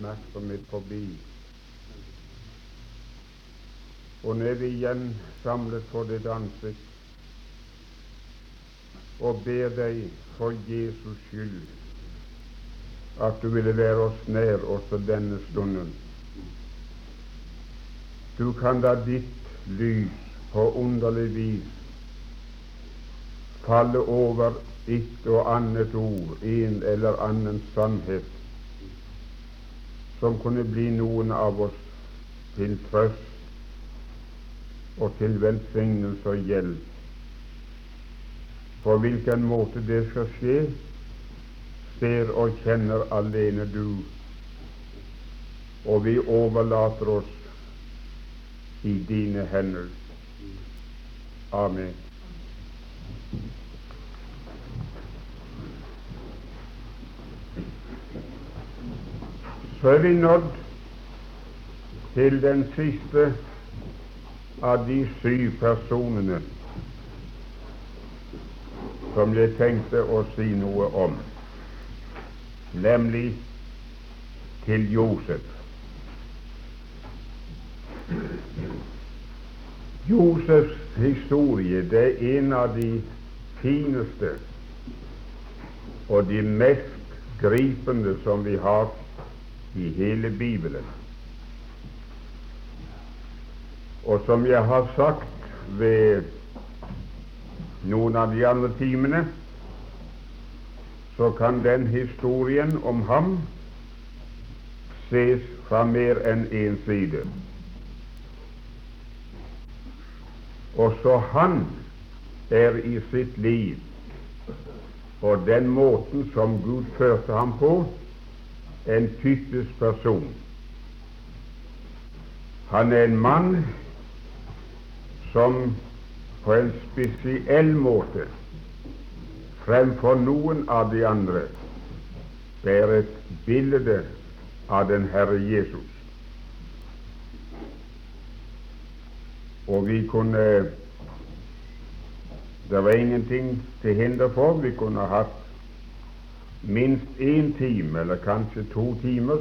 oppmerksomhet forbi. Og nå er vi igjen samlet for ditt ansikt og ber deg for Jesus skyld at du ville være oss nær også denne stunden. Du kan da ditt lys på underlig vis falle over et og annet ord, en eller annen sannhet som kunne bli noen av oss til trøst og til velsignelse og hjelp. På hvilken måte det skal skje, ser og kjenner alene du, og vi overlater oss i dine hender. Amen. Så er vi nådd til den siste av de syv personene som jeg tenkte å si noe om, nemlig til Josef. Josefs historie det er en av de fineste og de mest gripende som vi har i hele Bibelen. Og som jeg har sagt ved noen av de andre timene, så kan den historien om ham ses fra mer enn én en side. Også han er i sitt liv og den måten som Gud førte ham på, en typisk person. Han er en mann som på en spesiell måte fremfor noen av de andre bærer et bilde av den Herre Jesus. Og vi kunne Det var ingenting til hinder for vi kunne hatt minst én time, eller kanskje to timer,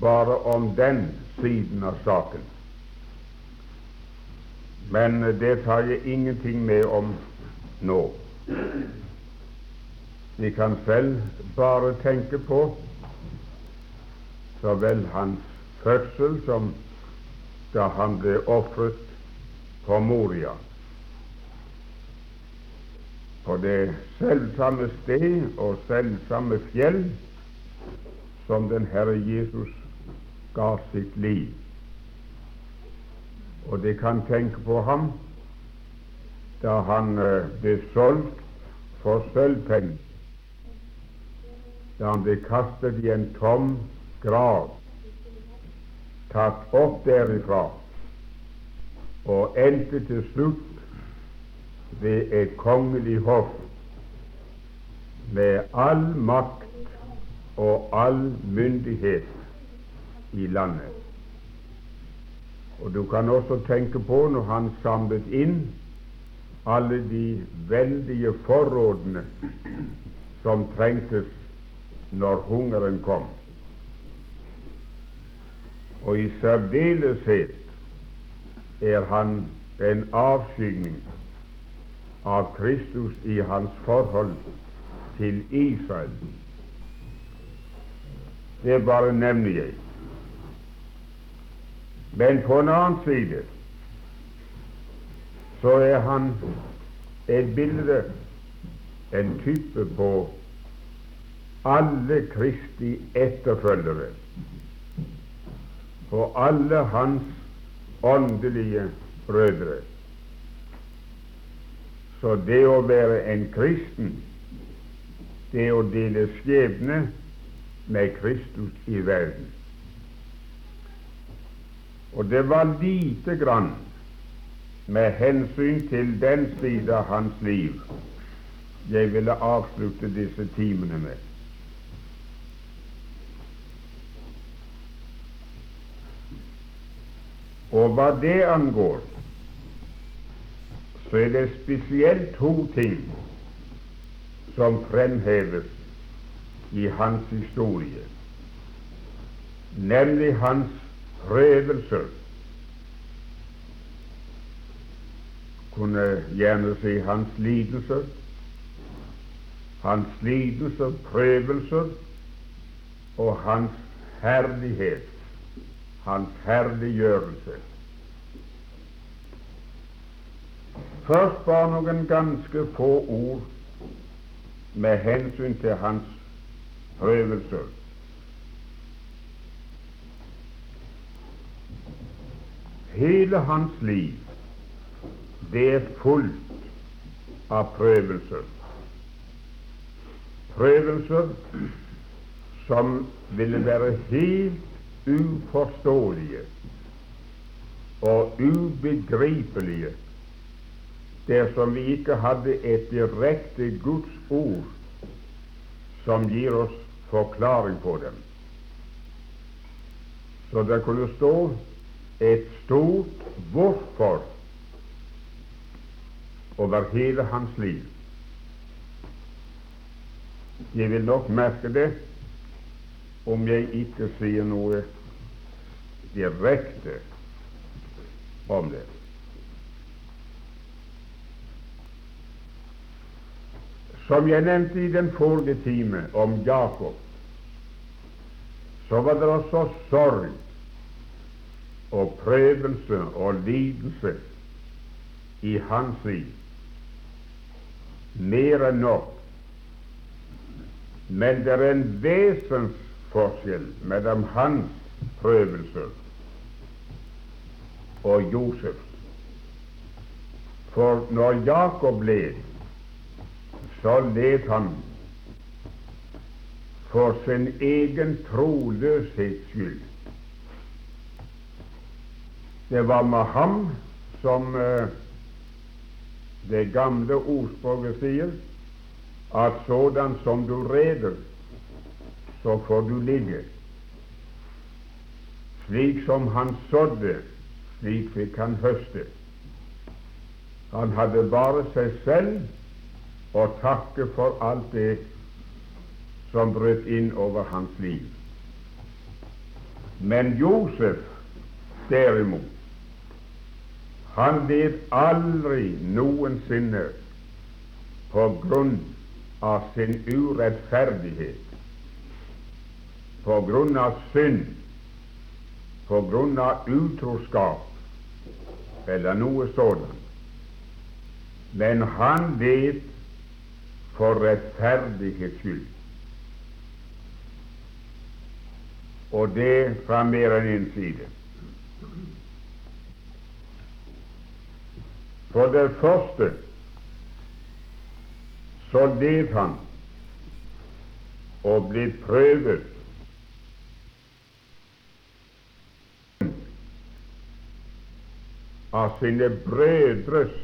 bare om den siden av saken. Men det tar jeg ingenting med om nå. Vi kan selv bare tenke på så vel hans fødsel som da han ble ofret på Moria på det selvsamme sted og selvsamme fjell som den Herre Jesus ga sitt liv. Og de kan tenke på ham da han uh, ble solgt for sølvpenger, da han ble kastet i en tom grav, tatt opp derifra og endte til slutt ved et kongelig hoff med all makt og all myndighet i landet. Og du kan også tenke på når han samlet inn alle de veldige forrådene som trengtes når hungeren kom. Og i særdeleshet er han en avskygning av Kristus i hans forhold til Israel. Det bare nevner jeg. Men på en annen side så er han et bilde, en type på alle Kristi etterfølgere, på alle hans åndelige brødre. Så det å være en kristen, det å dele skjebne med Kristus i verden. Og det var lite grann med hensyn til den side av hans liv jeg ville avslutte disse timene med. Og hva det angår, så er det spesielt to ting som fremheves i hans historie. nemlig hans prøvelser. Kunne gjerne si hans lidelser. Hans lidelser, prøvelser og hans herlighet, hans herliggjørelse. Først bare noen ganske få ord med hensyn til hans prøvelser. Hele hans liv det er fullt av prøvelser. Prøvelser som ville være helt uforståelige og ubegripelige dersom vi ikke hadde et direkte Guds ord som gir oss forklaring på dem. Så det kunne stå et stort 'hvorfor' over hele hans liv. Jeg vil nok merke det om jeg ikke sier noe direkte om det. Som jeg nevnte i den forrige time om Jakob, så var det også sorg og prøvelse og lidelse i hans liv. Mer enn nok. Men det er en vesensforskjell mellom hans prøvelser og Josefs. For når Jakob led, så led han for sin egen troløshets skyld. Det var med ham som uh, det gamle ordspråket sier, at sådan som du reder, så får du ligge. Slik som han sådde, slik fikk han høste. Han hadde bare seg selv å takke for alt det som brøt inn over hans liv. Men Josef derimot, han led aldri noensinne på grunn av sin urettferdighet, på grunn av synd, på grunn av utroskap eller noe sådant. Men han led for rettferdighets skyld. Og det fra mer enn én side. For det første så led han og ble prøvet av sine brødres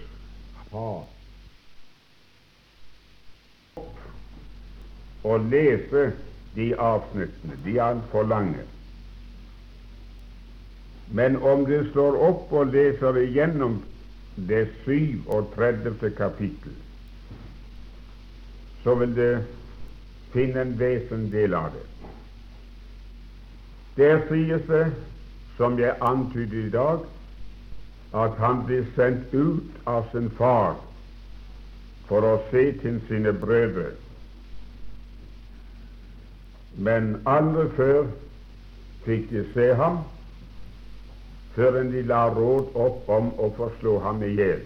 hat. Å lese de avsnittene. De er altfor lange. Men om du slår opp og leser igjennom det 37. kapittel, så vil du finne en vesendel av det. Der sies det, som jeg antydet i dag, at han blir sendt ut av sin far for å se til sine brødre. Men aldri før fikk de se ham, før de la råd opp om å forslå ham i hjel.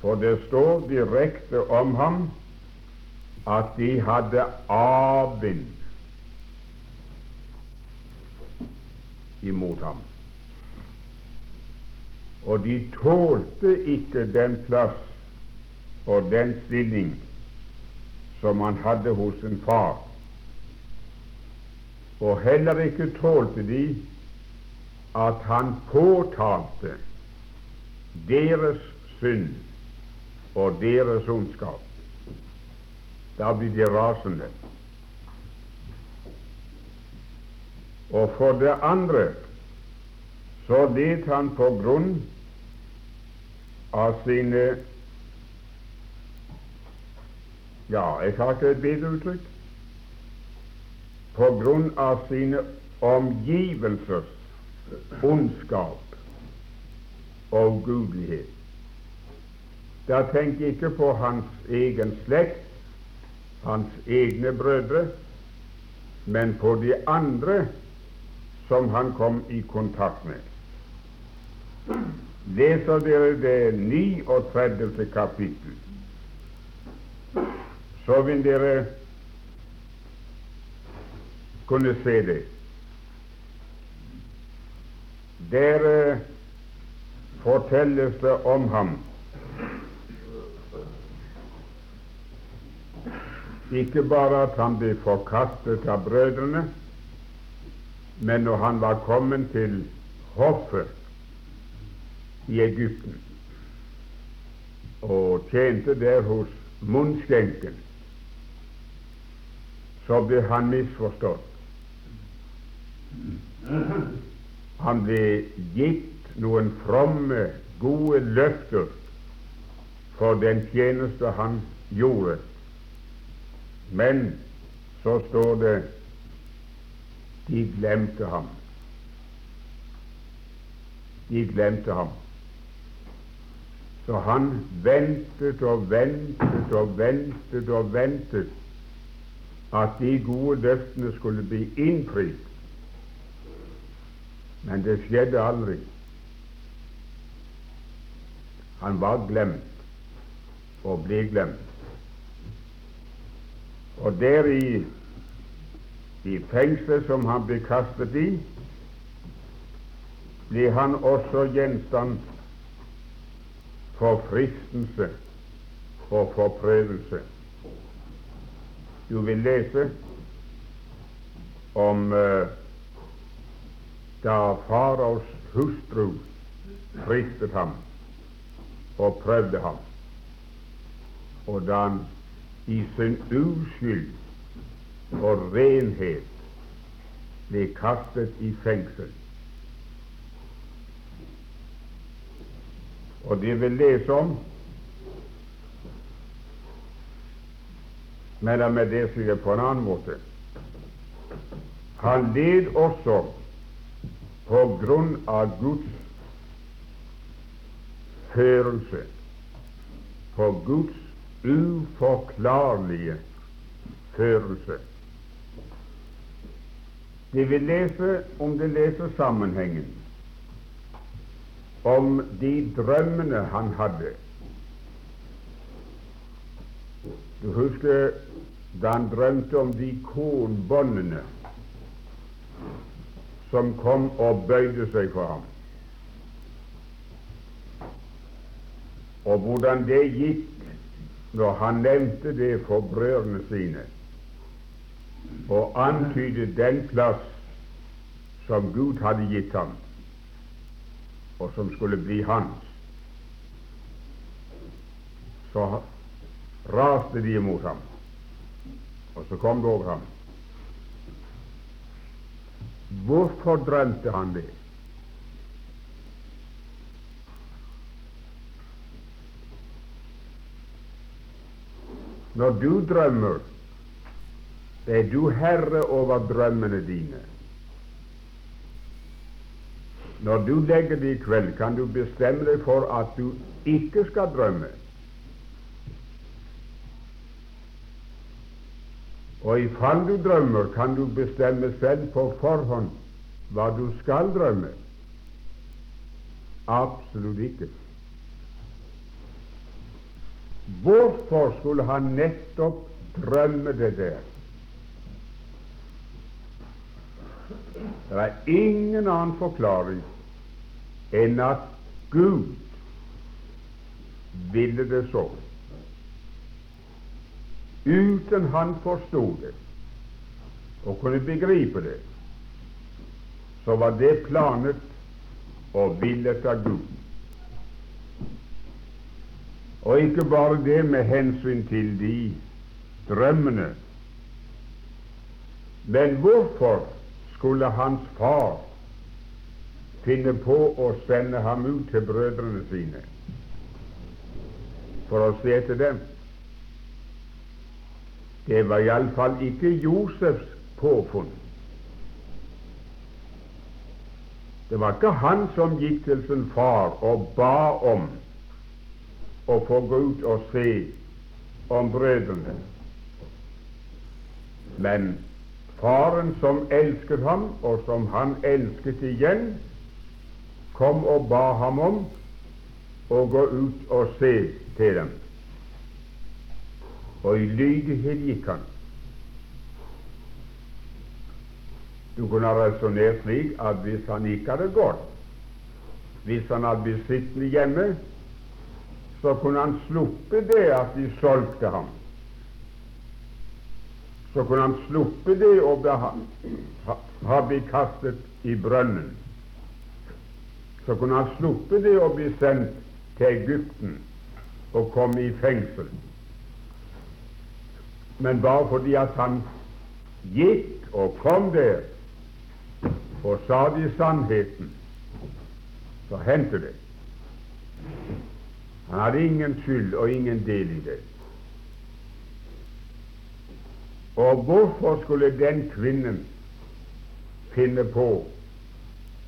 For det står direkte om ham at de hadde avvind imot ham. Og de tålte ikke den plass og den stilling som han hadde hos sin far. Og heller ikke tålte de at han påtalte deres synd og deres ondskap. Da blir de rasende. Og for det andre så led han på grunn av sine Ja, jeg har ikke et bedre uttrykk. På grunn av sine omgivelsers ondskap og gudelighet. Da tenk ikke på hans egen slekt, hans egne brødre, men på de andre som han kom i kontakt med. Leser dere det 39. kapittel, så vil dere kunne se det. Der fortelles det om ham Ikke bare at han ble forkastet av brødrene, men når han var kommet til hoffet i Egypten og tjente der hos munnskjenken, så ble han misforstått. Han ble gitt noen fromme, gode løfter for den tjeneste han gjorde men så står det de glemte ham. De glemte ham. Så han ventet og ventet og ventet og ventet at de gode løftene skulle bli innfridd. Men det skjedde aldri. Han var glemt og ble glemt. Og der i, i fengselet som han ble kastet i, ble han også gjenstand for fristelse og for prøvelse. Du vil lese om uh, da faraos hustru fristet ham og prøvde ham, og da han i sin uskyld og renhet ble kastet i fengsel. Og det vil lese om Men la det sier på en annen måte. Han led også på grunn av Guds førelse, på Guds uforklarlige førelse. De vil lese, om de leser sammenhengen, om de drømmene han hadde. Du husker da han drømte om de kornbåndene som kom og bøyde seg for ham. Og hvordan det gikk når han nevnte det for brødrene sine og antydet den plass som Gud hadde gitt ham, og som skulle bli hans, så raste de imot ham, og så kom det over ham. Hvorfor drømte han det? Når du drømmer, er du herre over drømmene dine. Når du legger deg i kveld, kan du bestemme deg for at du ikke skal drømme. Og i fall du drømmer, kan du bestemme selv på forhånd hva du skal drømme. Absolutt ikke. Hvorfor skulle han nettopp drømme det der? Det er ingen annen forklaring enn at Gud ville det så. Uten han forstod det og kunne begripe det, så var det planet og villet av Gud. Og ikke bare det med hensyn til de drømmene. Men hvorfor skulle hans far finne på å sende ham ut til brødrene sine for å se til dem? Det var iallfall ikke Josefs påfunn. Det var ikke han som gikk til sin far og ba om å få gå ut og se om brødrene. Men faren som elsket ham, og som han elsket igjen, kom og ba ham om å gå ut og se til dem. Og i lydighet gikk han. Du kunne ha resonnert slik at hvis han ikke hadde gått, hvis han hadde blitt sittende hjemme, så kunne han sluppet det at de solgte ham. Så kunne han sluppet det å ha, blitt kastet i brønnen. Så kunne han sluppet det å bli sendt til Egypten og komme i fengsel. Men bare fordi at han gikk og kom der, og sa de sannheten, så hendte det. Han hadde ingen skyld og ingen del i det. Og hvorfor skulle den kvinnen finne på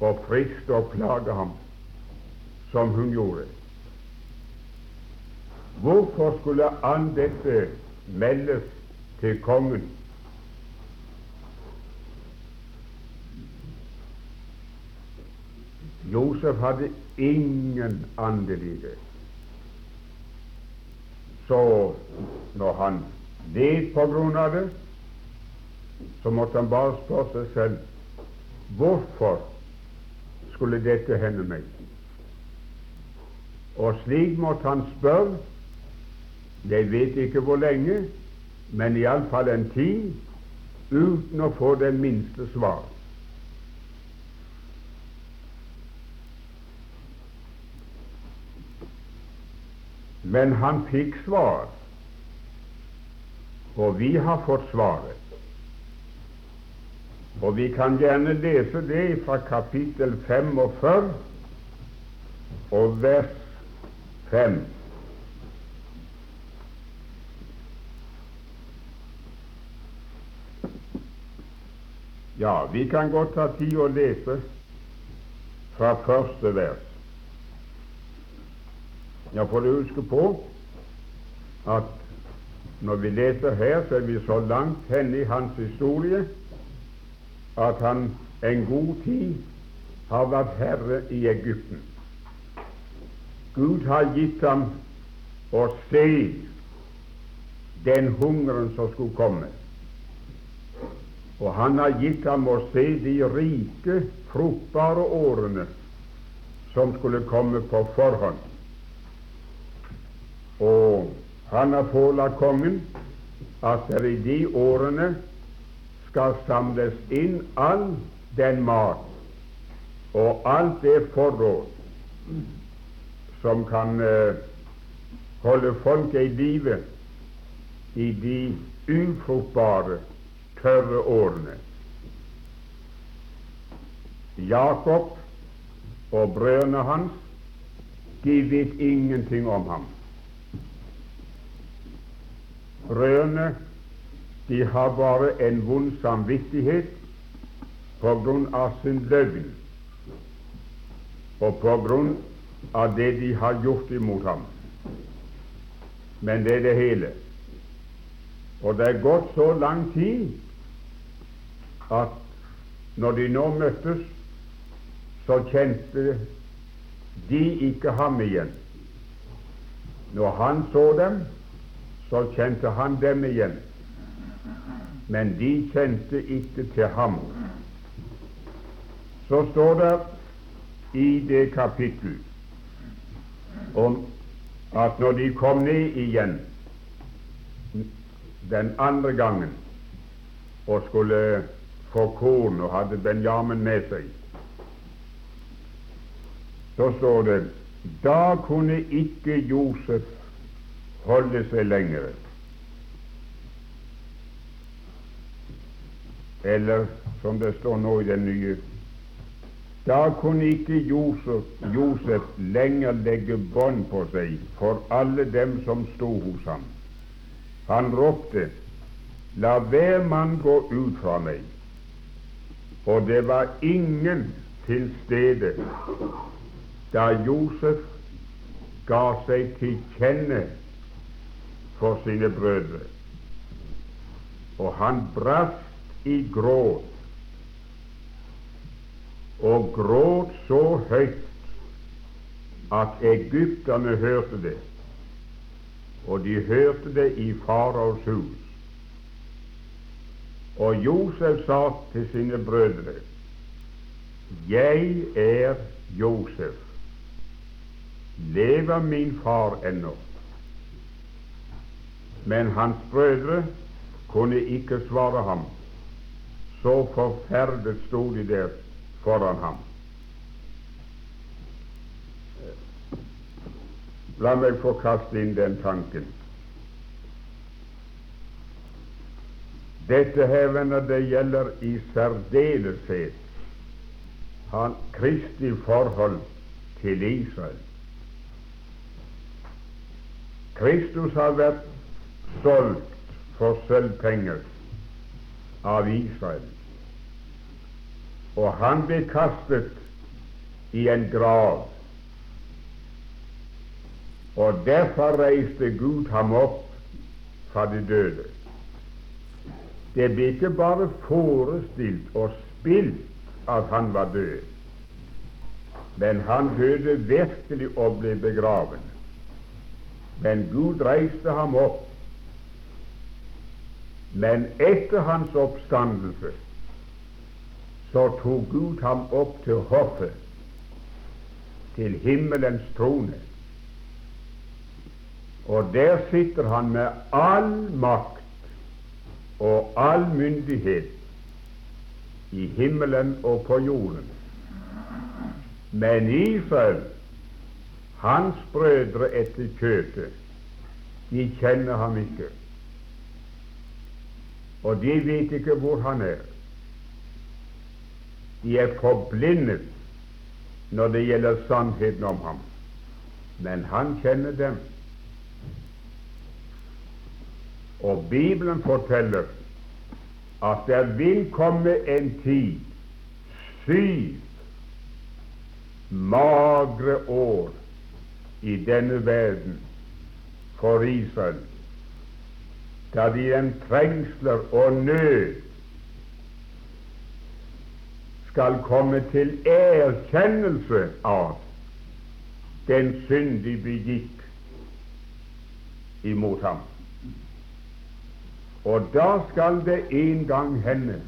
å friste og plage ham som hun gjorde? Hvorfor skulle an dette meldes til kongen? Josef hadde ingen andel i det. Så når han led på grunn av det, så måtte han bare spørre seg selv hvorfor skulle dette hende meg? Og slik måtte han spørre, jeg vet ikke hvor lenge, men iallfall en tid, uten å få det minste svar. Men han fikk svar, og vi har fått svaret. Og vi kan gjerne lese det fra kapittel 45 og vers 5. Ja, vi kan godt ta tid å lese fra første vers. Ja, får du huske på at når vi leser her, så er vi så langt henne i hans historie at han en god tid har vært herre i Egypten. Gud har gitt ham å se den hungeren som skulle komme. Og han har gitt ham å se de rike, fruktbare årene som skulle komme på forhånd. Og han har pålagt kongen at det i de årene skal samles inn all den mat og alt det forråd som kan uh, holde folket i live i de ufruktbare, tørre årene. Jakob og brødrene hans, de vet ingenting om ham. Brødrene de har bare en vond samvittighet på grunn av sin løgn og på grunn av det de har gjort imot ham. Men det er det hele. Og det er gått så lang tid at når de nå møttes, så kjente de ikke ham igjen. Når han så dem, så kjente han dem igjen. Men de kjente ikke til ham. Så står det i det kapittel om at når de kom ned igjen den andre gangen og skulle få korn og hadde Benjamin med seg, så står det da kunne ikke Josef holde seg lenger. Eller som det står nå i den nye Da kunne ikke Josef, Josef lenger legge bånd på seg for alle dem som sto hos ham. Han ropte La hver mann gå ut fra meg. Og det var ingen til stede da Josef ga seg til kjenne for sine brødre. Og han brast i gråt, og gråt så høyt at egypterne hørte det, og de hørte det i faraos hus. Og Josef sa til sine brødre, Jeg er Josef. Lever min far ennå? Men hans brødre kunne ikke svare ham. Så forferdet sto de der foran ham. La meg få kaste inn den tanken. Dette her, venner, det gjelder i særdeleshet han Kristi forhold til Israel. Kristus har vært solgt for sølvpenger av Israel, og han ble kastet i en grav. Og derfor reiste Gud ham opp fra de døde. Det ble ikke bare forestilt og spilt at han var død, men han døde virkelig og ble begraven. Men Gud reiste ham opp. Men etter hans oppstandelse så tok Gud ham opp til hoffet, til himmelens trone. Og der sitter han med all makt og all myndighet i himmelen og på jorden. Men Israel, hans brødre etter kjøtet, de kjenner ham ikke. Og de vet ikke hvor han er. De er forblindet når det gjelder sannheten om ham. Men han kjenner dem. Og Bibelen forteller at det vil komme en tid, syv magre år, i denne verden for Israel, da de en trengsler og nød skal komme til erkjennelse av den synd de begikk imot ham. Og da skal det en gang hende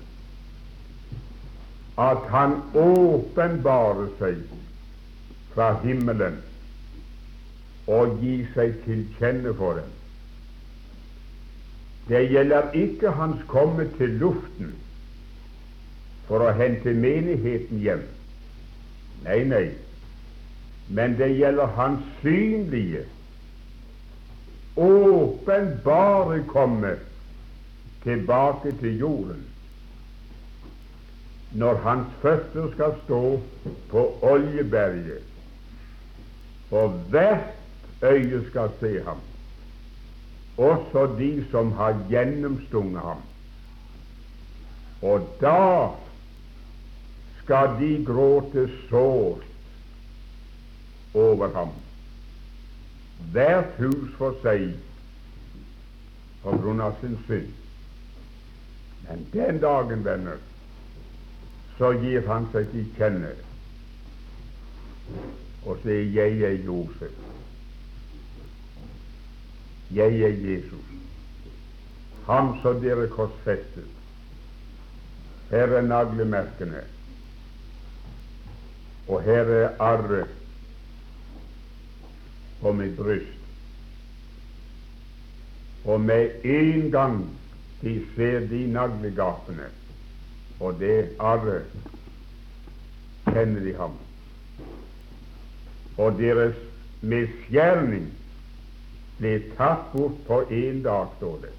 at han åpenbarer seg fra himmelen og gir seg til kjenne for dem. Det gjelder ikke hans komme til luften for å hente menigheten hjem. Nei, nei. Men det gjelder hans synlige, åpenbare komme tilbake til jorden når hans føtter skal stå på Oljeberget, og hvert øye skal se ham, også de som har gjennomstunget ham. Og da skal de gråte sårt over ham, hvert hus for seg på grunn av sin synd. Men den dagen, venner, så gir han seg til kjenne og sier 'Jeg er Josef'. Jeg er Jesus, ham som dere korsfestet. Her er naglemerkene, og her er arret på mitt bryst. Og med en gang de ser de naglegapene og det arret, kjenner de ham. Og deres misgjerning ble tatt bort på én dag, står det.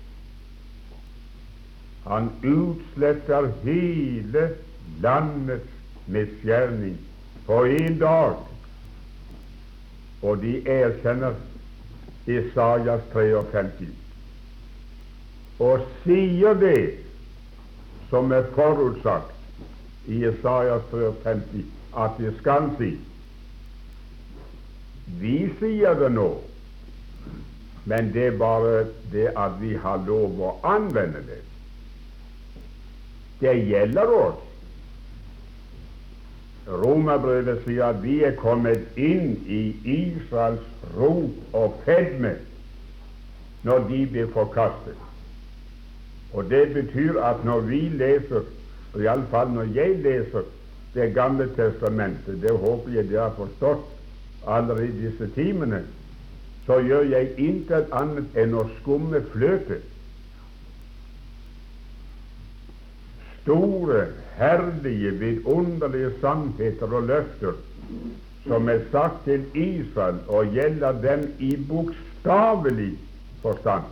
Han utsletter hele landets misgjerning på én dag. Og de erkjenner Isaias 53. og sier det som er forutsagt i Isaias 50 at de skal si. Vi sier det nå, men det er bare det at vi har lov å anvende det. Det gjelder oss. Romerbrevet sier at vi er kommet inn i Israels rop og fedme når de blir forkastet. Og Det betyr at når vi leser, og iallfall når jeg leser Det gamle testamentet, det håper jeg dere har forstått allerede i disse timene, så gjør jeg intet annet enn å skumme fløte. Store, herlige, vidunderlige sannheter og løfter som er sagt til Israel og gjelder dem i bokstavelig forstand.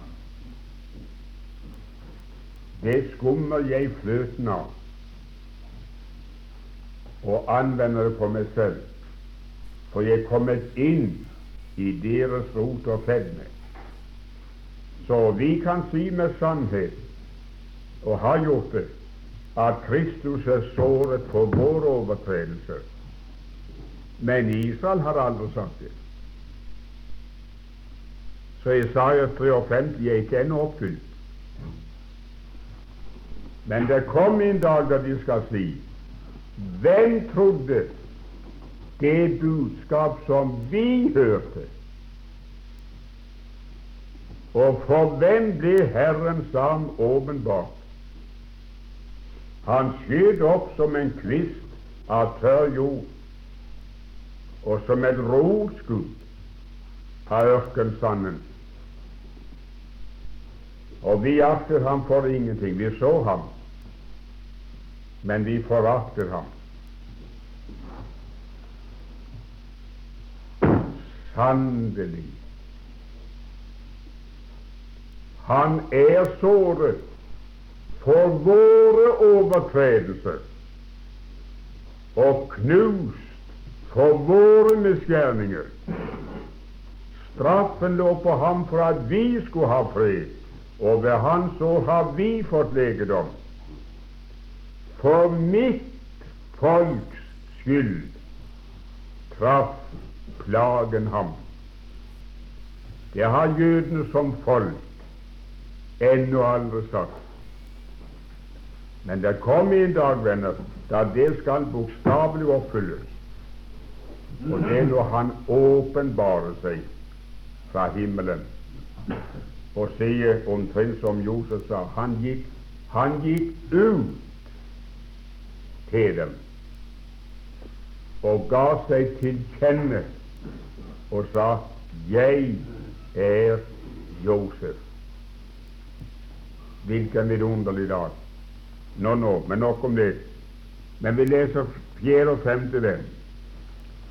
Det skummer jeg fløten av og anvender det på meg selv, for jeg er kommet inn i deres rot og fedme. Så vi kan si med sannhet, og har gjort det, at Kristus er såret for våre overtredelser. Men Israel har aldri sagt det. Så Isaiah 53 er ikke ennå oppfylt. Men det kom en dag da de skal si Hvem trodde det budskap som vi hørte? Og for hvem ble Herrens arm åpenbart? Han skjøt opp som en kvist av tørr jord, og som et rotskudd av ørkensanden. Og vi akter ham for ingenting. Vi så ham, men vi forakter ham. Sannelig, han er såret for våre overtredelser og knust for våre misgjerninger. Straffen lå på ham for at vi skulle ha fred og ved Hans ord har vi fått legedom. For mitt folks skyld traff plagen ham. Det har jødene som folk ennå aldri sagt. Men det kommer en dag, venner, da det skal bokstavelig oppfylles. Og det er når Han åpenbarer seg fra himmelen og sier omtrent som Josef sa han gikk, han gikk ut til dem og ga seg til kjenne og sa 'Jeg er Josef'. Hvilken vidunderlig dag. Nå, nå, men nok om det. Men vi leser fjerde og femte vers.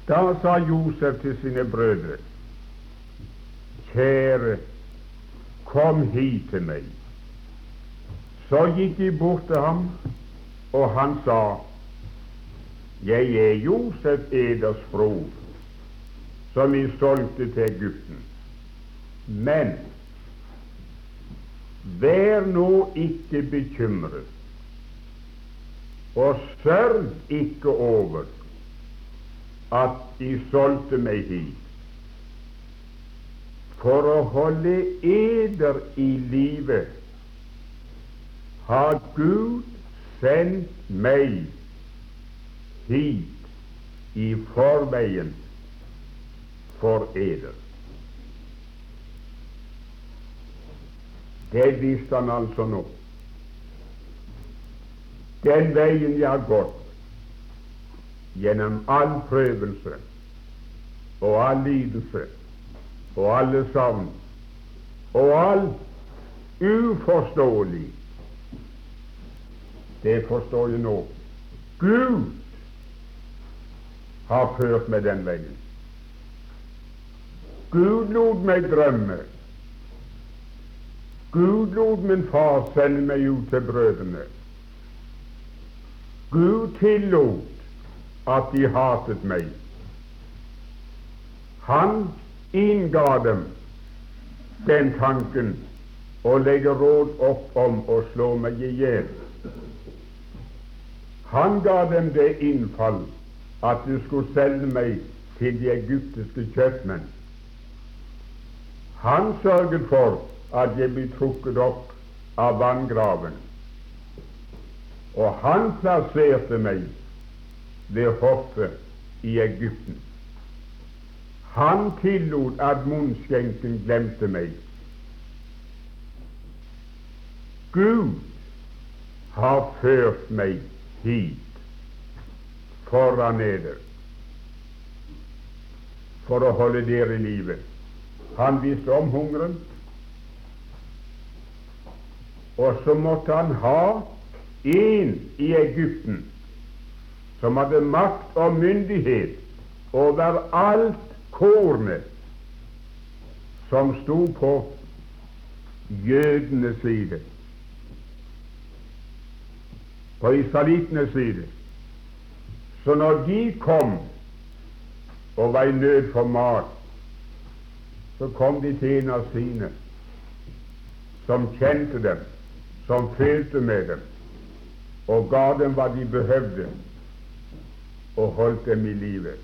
Da sa Josef til sine brødre, kjære Kom hit til meg. Så gikk de bort til ham, og han sa, Jeg er Josef eders bror, som jeg solgte til Egypten. Men vær nå ikke bekymret, og sørg ikke over at De solgte meg hit for å holde eder i live har Gud sendt meg hit i forveien for eder. Det visste han altså nå. Den veien jeg har gått gjennom all prøvelse og all lidelse og alle savn og alt uforståelig. Det forstår jeg nå. Gud har ført meg den veien. Gud lot meg drømme. Gud lot min far sende meg ut til brødrene. Gud tillot at de hatet meg. Han innga dem den tanken å legge råd opp om å slå meg i hjel. Han ga dem det innfall at du skulle selge meg til de egyptiske kjøpmenn. Han sørget for at jeg ble trukket opp av vanngraven, og han plasserte meg ved hoffet i Egypten. Han tillot at munnskjenken glemte meg. Gud har ført meg hit foran eder for å holde dere i live. Han visste om hungeren, og så måtte han ha en i Egypten som hadde makt og myndighet over alt kornet som sto på jødenes side, på israelittenes side. Så når de kom og var i nød for mat, så kom de til en av sine som kjente dem, som følte med dem, og ga dem hva de behøvde, og holdt dem i live.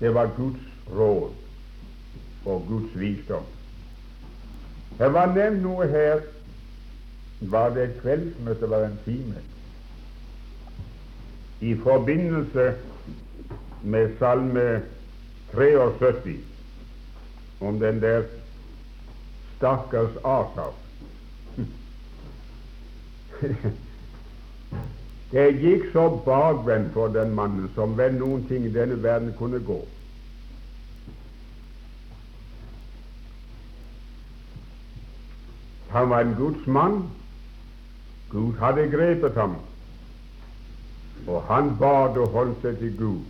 Det var Guds råd og Guds visdom. Det var nevnt noe her Var det et kveldsmøte, var en time? I forbindelse med Salme 73 om den der stakkars Asav. Det gikk så bakvendt for den mannen som vel noen ting i denne verden kunne gå. Han var en Guds mann. Gud hadde grepet ham, og han bad og holdt seg til Gud.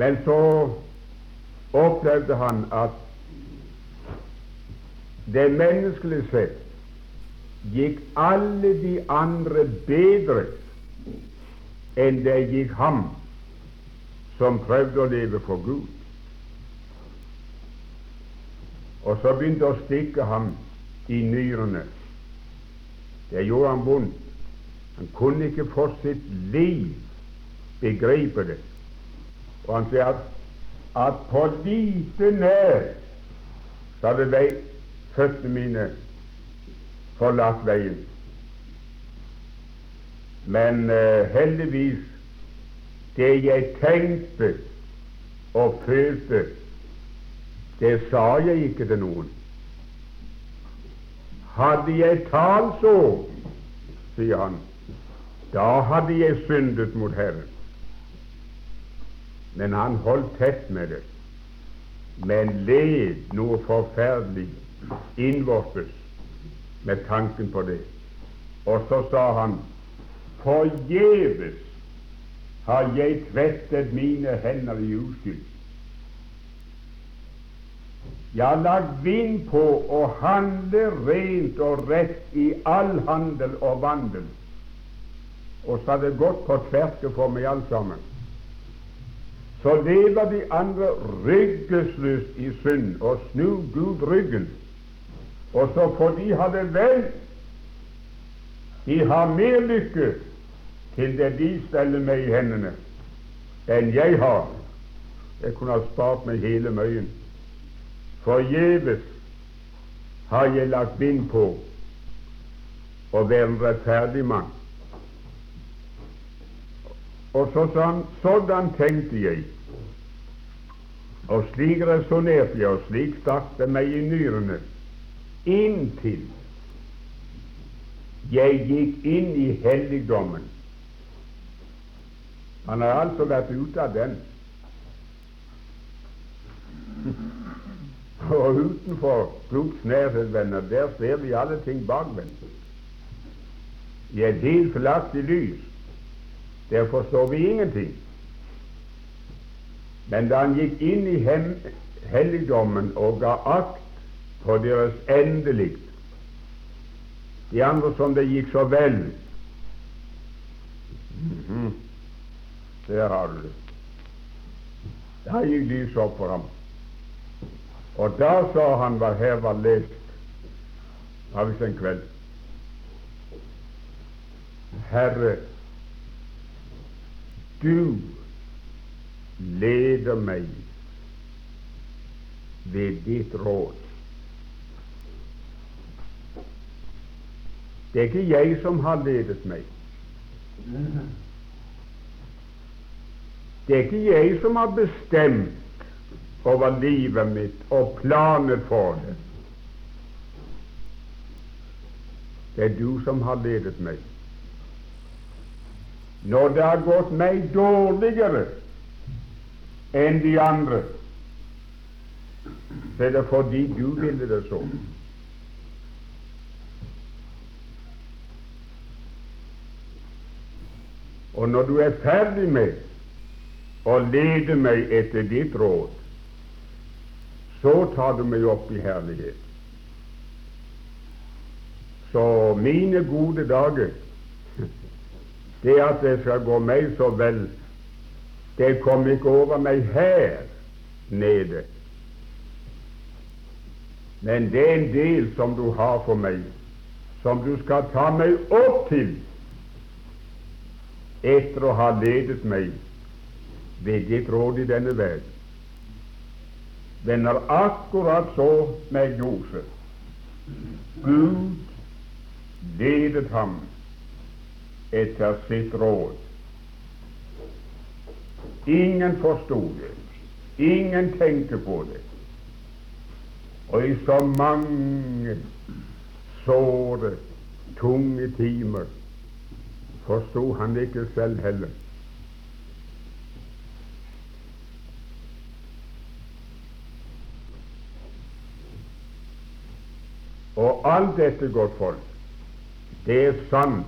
Men så opplevde han at det menneskelig sett gikk alle de andre bedre enn det gikk ham som prøvde å leve for Gud. Og så begynte å stikke ham i nyrene. Det gjorde han vondt. Han kunne ikke for sitt liv begripe det. Og han sier at, at på lite nær så hadde de føttene mine forlatt veien. Men uh, heldigvis, det jeg tenkte og følte, det sa jeg ikke til noen. Hadde jeg talt så, sier han, da hadde jeg syndet mot Herren. Men han holdt tett med det, men led noe forferdelig innvortes med tanken på det. Og så sa han forgjeves har jeg tvettet mine hender i uskyld. Jeg har lagt vind på å handle rent og rett i all handel og vandel, og så har det gått på tverke for meg alt sammen. Så lever de andre ryggesløst i synd og snur Gud ryggen og så får de ha det vel. De har mer lykke til det de steller meg i hendene, enn jeg har. Jeg kunne ha spart meg hele møyen. Forgjeves har jeg lagt bind på å være en rettferdig mann. Og så sa han sådan tenkte jeg, og slik resonnerte jeg, og slik stakk det meg i nyrene inntil jeg gikk inn i helligdommen. Han har altså vært ute av den. Og utenfor Guds nærhet, venner, der ser vi alle ting bakvendt. I et helt feilaktig lys. Der forstår vi ingenting. Men da han gikk inn i helligdommen og ga akt på deres endelikt. De andre som det gikk så vel. Mm -hmm. Der har du det. Da gikk lyset opp for ham. Og da sa han hva her var lest av oss en kveld. Herre, du leder meg ved ditt råd. Det er ikke jeg som har ledet meg. Det er ikke jeg som har bestemt over livet mitt og planer for det. Det er du som har ledet meg. Når det har gått meg dårligere enn de andre, så er det fordi du ville det sånn. Og når du er ferdig med å lede meg etter ditt råd, så tar du meg opp i herlighet. Så mine gode dager, det at det skal gå meg så vel, det kom ikke over meg her nede. Men det er en del som du har for meg, som du skal ta meg opp til etter å ha ledet meg ved ditt råd i denne verden. Den er akkurat så med Josef. Gud ledet ham etter sitt råd. Ingen forsto det. Ingen tenkte på det. Og i så mange såre, tunge timer forsto han det ikke selv heller. Og alt dette, godt folk, det er sant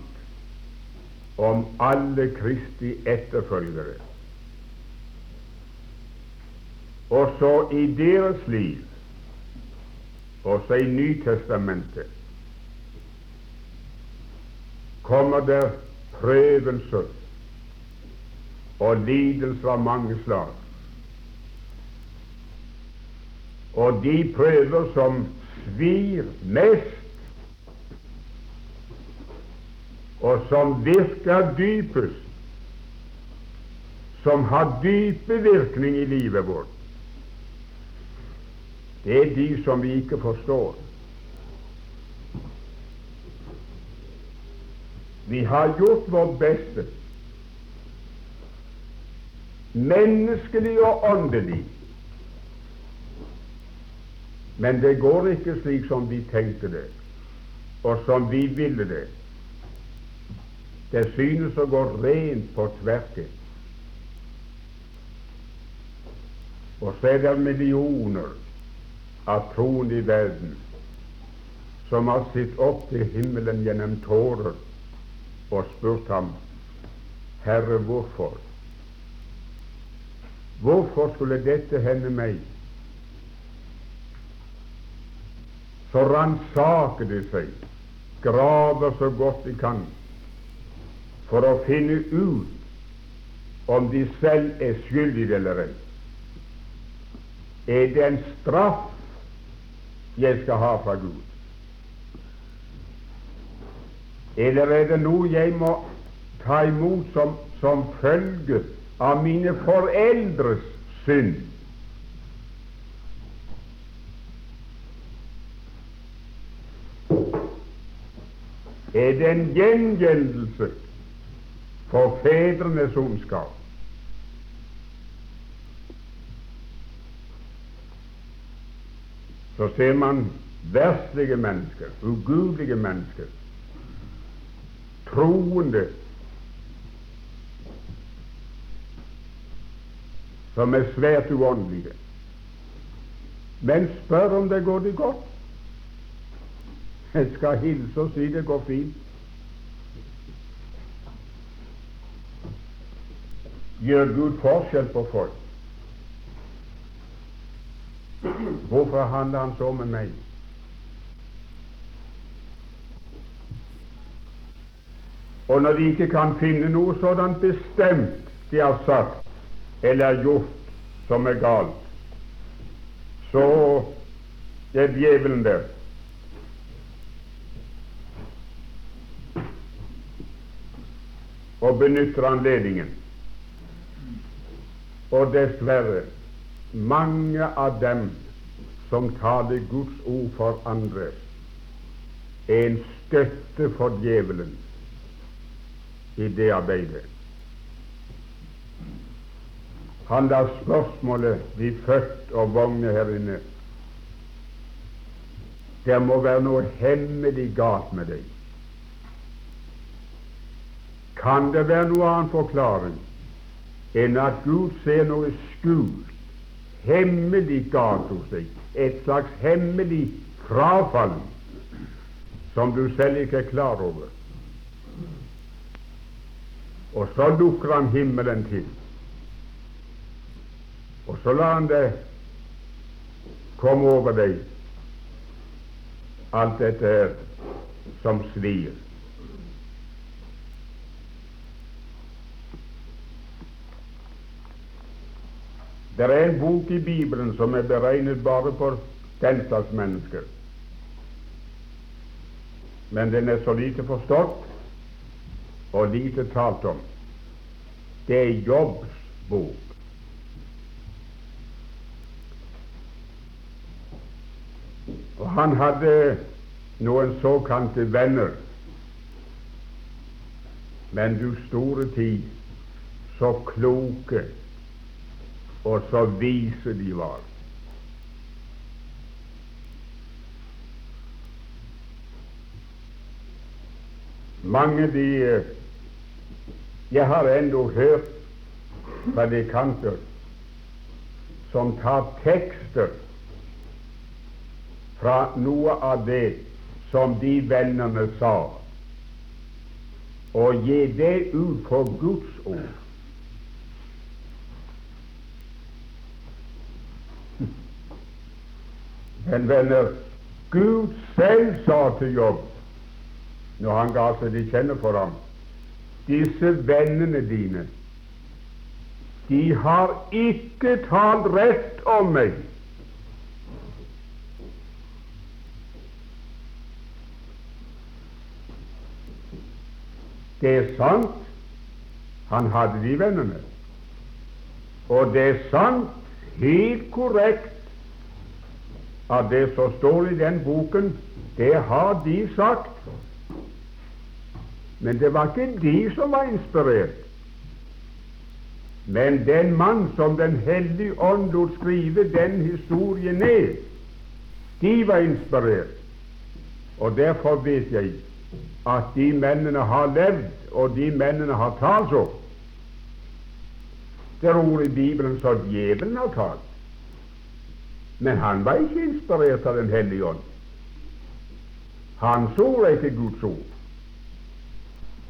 om alle Kristi etterfølgere. Også i deres liv, også i Nytestamentet, kommer der prøvelser og lidelser av mange slag. Og de prøver som svir mest, og som virker dypest, som har dype virkning i livet vårt, det er de som vi ikke forstår. Vi har gjort vårt beste, menneskelig og åndelig. Men det går ikke slik som vi tenkte det, og som vi ville det. Det synes å gå rent på tverke. Og så er det millioner av troende i verden som har sett opp til himmelen gjennom tårer og spurt ham, Herre, hvorfor? Hvorfor skulle dette hende meg? Så ransaker de seg, graver så godt de kan, for å finne ut om de selv er skyldige eller ei. Er det en straff jeg skal ha fra Gud? Eller er det noe jeg må ta imot som, som følge av mine foreldres synd? Er det en gjengjeldelse for fedrenes ondskap? Så ser man verslige mennesker, ugudelige mennesker, troende som er svært uåndelige. Men spør om det går det godt. Jeg skal hilse og si det går fint. Gjør Gud forskjell på folk? Hvorfor handler Han så med meg? Og når de ikke kan finne noe sådant bestemt de har sagt eller gjort som er galt, så er djevelen der. Og benytter anledningen. Og dessverre, mange av dem som taler Guds ord for andre, er en støtte for djevelen i det arbeidet. Han lar spørsmålet bli født og vogne her inne. Det må være noe hemmelig galt med deg. Kan det være noe annen forklaring enn at Gud ser noe skjult, hemmelig galt hos deg, et slags hemmelig frafall som du selv ikke er klar over? Og så dukker han himmelen til. Og så lar han det komme over deg, alt dette her som svir. Det er en bok i Bibelen som er beregnet bare for den mennesker. Men den er så lite forstått og lite talt om. Det er Jobbs bok. Og han hadde noen såkalte venner. Men du store tid, så kloke og så vise de var. Mange de Jeg har ennå hørt predikanter som tar tekster fra noe av det som de vennene sa, og gi det ut på Guds ord. Men venner, Gud selv sa til Jobb når han ga seg de kjenne for ham disse vennene dine, de har ikke talt rett om meg. Det er sant, han hadde de vennene. Og det er sant, helt korrekt, at det som står i den boken, det har de sagt. Men det var ikke de som var inspirert. Men den mann som Den hellige ånd lot skrive den historien ned, de var inspirert. Og derfor vet jeg at de mennene har levd, og de mennene har talt så. Det er ord i Bibelen som djevelen har talt. Men han var ikke inspirert av Den hellige ånd. Hans ord er ikke Guds ord.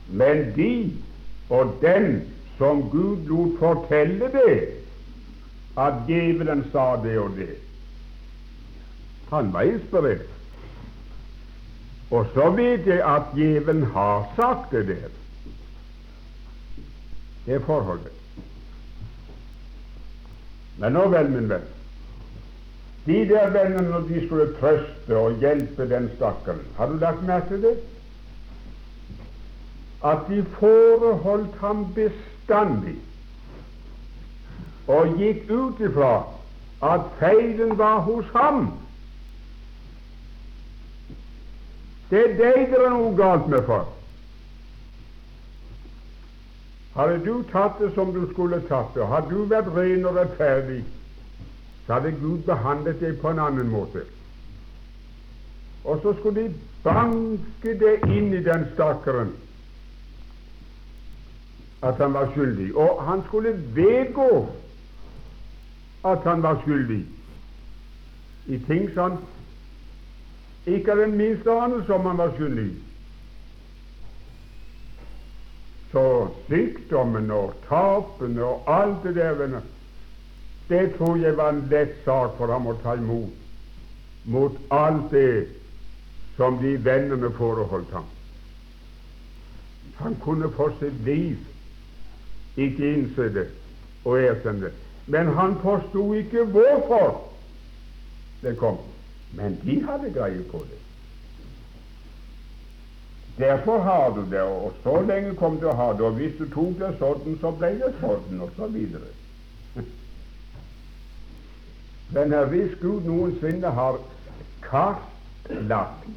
Men de og den som Gud lot fortelle det, at djevelen sa det og det, han var inspirert. Og så vet jeg at djevelen har sagt det der. Det er forholdet. Men nå vel, min venn, de der vennene, når de skulle trøste og hjelpe den stakkaren, har du lagt merke til det? At de foreholdt ham bestandig og gikk ut ifra at feilen var hos ham. Det er deg det er noe galt med, far. Hadde du tatt det som du skulle tatt det, hadde du vært ren og rettferdig, så hadde Gud behandlet deg på en annen måte. Og så skulle de banke det inn i den stakkaren at han var skyldig. Og han skulle vedgå at han var skyldig i ting som ikke den minste anelse om han var skyldig. Så sykdommen og tapene og alt det der det tror jeg var en lett sak for ham å ta imot, mot alt det som de vennene foreholdt ham. Han kunne få sitt liv ikke innse det og erkjenne det. Men han forsto ikke hvorfor det kom. Men de hadde greie på det. Derfor har du det, og så lenge kom du å ha det. Og hvis du tok det sånn, så ble det sånn, og så videre. Men hvis Gud noensinne har kartlagt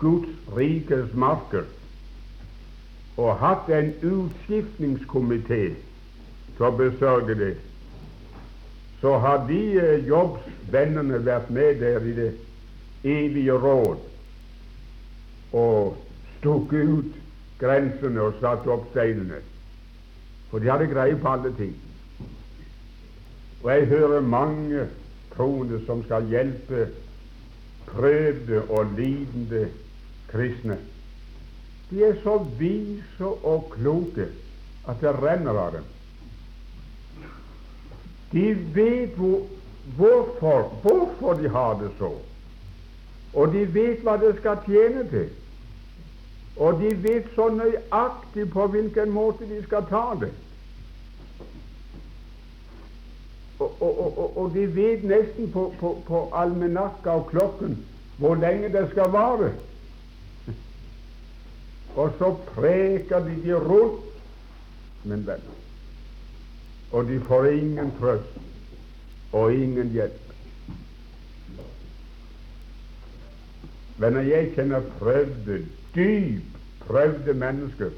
Guds rikes marker og hatt en utskiftningskomité til å besørge det, så har de eh, jobbvennene vært med der i det evige råd og stukket ut grensene og satt opp seilene. For de hadde greie på alle ting. Og jeg hører mange troende som skal hjelpe prøvde og lidende kristne. De er så vise og kloke at det renner av dem. De vet hvor, hvorfor, hvorfor de har det så, og de vet hva det skal tjene til. Og de vet så nøyaktig på hvilken måte de skal ta det. Og, og, og, og de vet nesten på, på, på almanakka og klokken hvor lenge det skal vare. Og så preker de de rundt, min venn. Og de får ingen trøst og ingen hjelp. Venner, jeg kjenner prøvde, dyp prøvde mennesker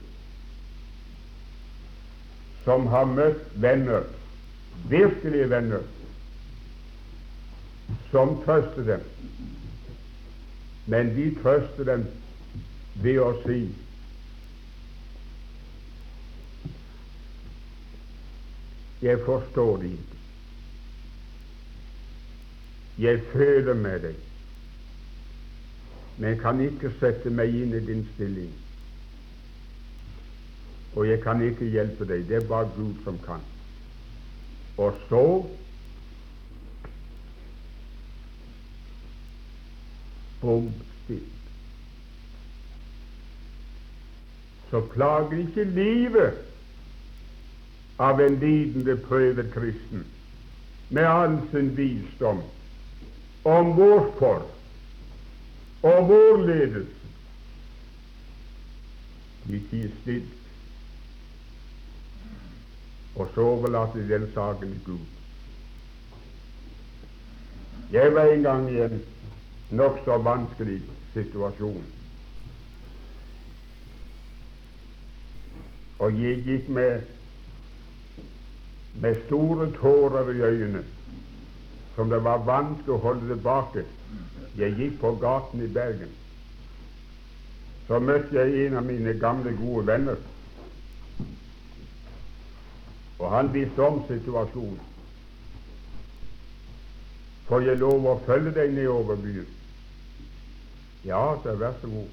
som har møtt venner, virkelige venner, som trøster dem. Men de trøster dem ved å si Jeg forstår det ikke. Jeg føler med deg, men kan ikke sette meg inn i din stilling. Og jeg kan ikke hjelpe deg. Det er bare Gud som kan. Og så bom stilt. Så plager ikke livet av en lidende, prøvet kristen med all sin visdom om hvorfor og hvorledes de tier stilt, og så overlater de den saken til Gud. Jeg var en gang i en nokså vanskelig situasjon. Og jeg gikk med, med store tårer i øynene, som det var vanskelig å holde tilbake. Jeg gikk på gaten i Bergen. Så møtte jeg en av mine gamle, gode venner. Og han visste om situasjonen. Får jeg lov å følge deg nedover byen? Ja, så vær så god.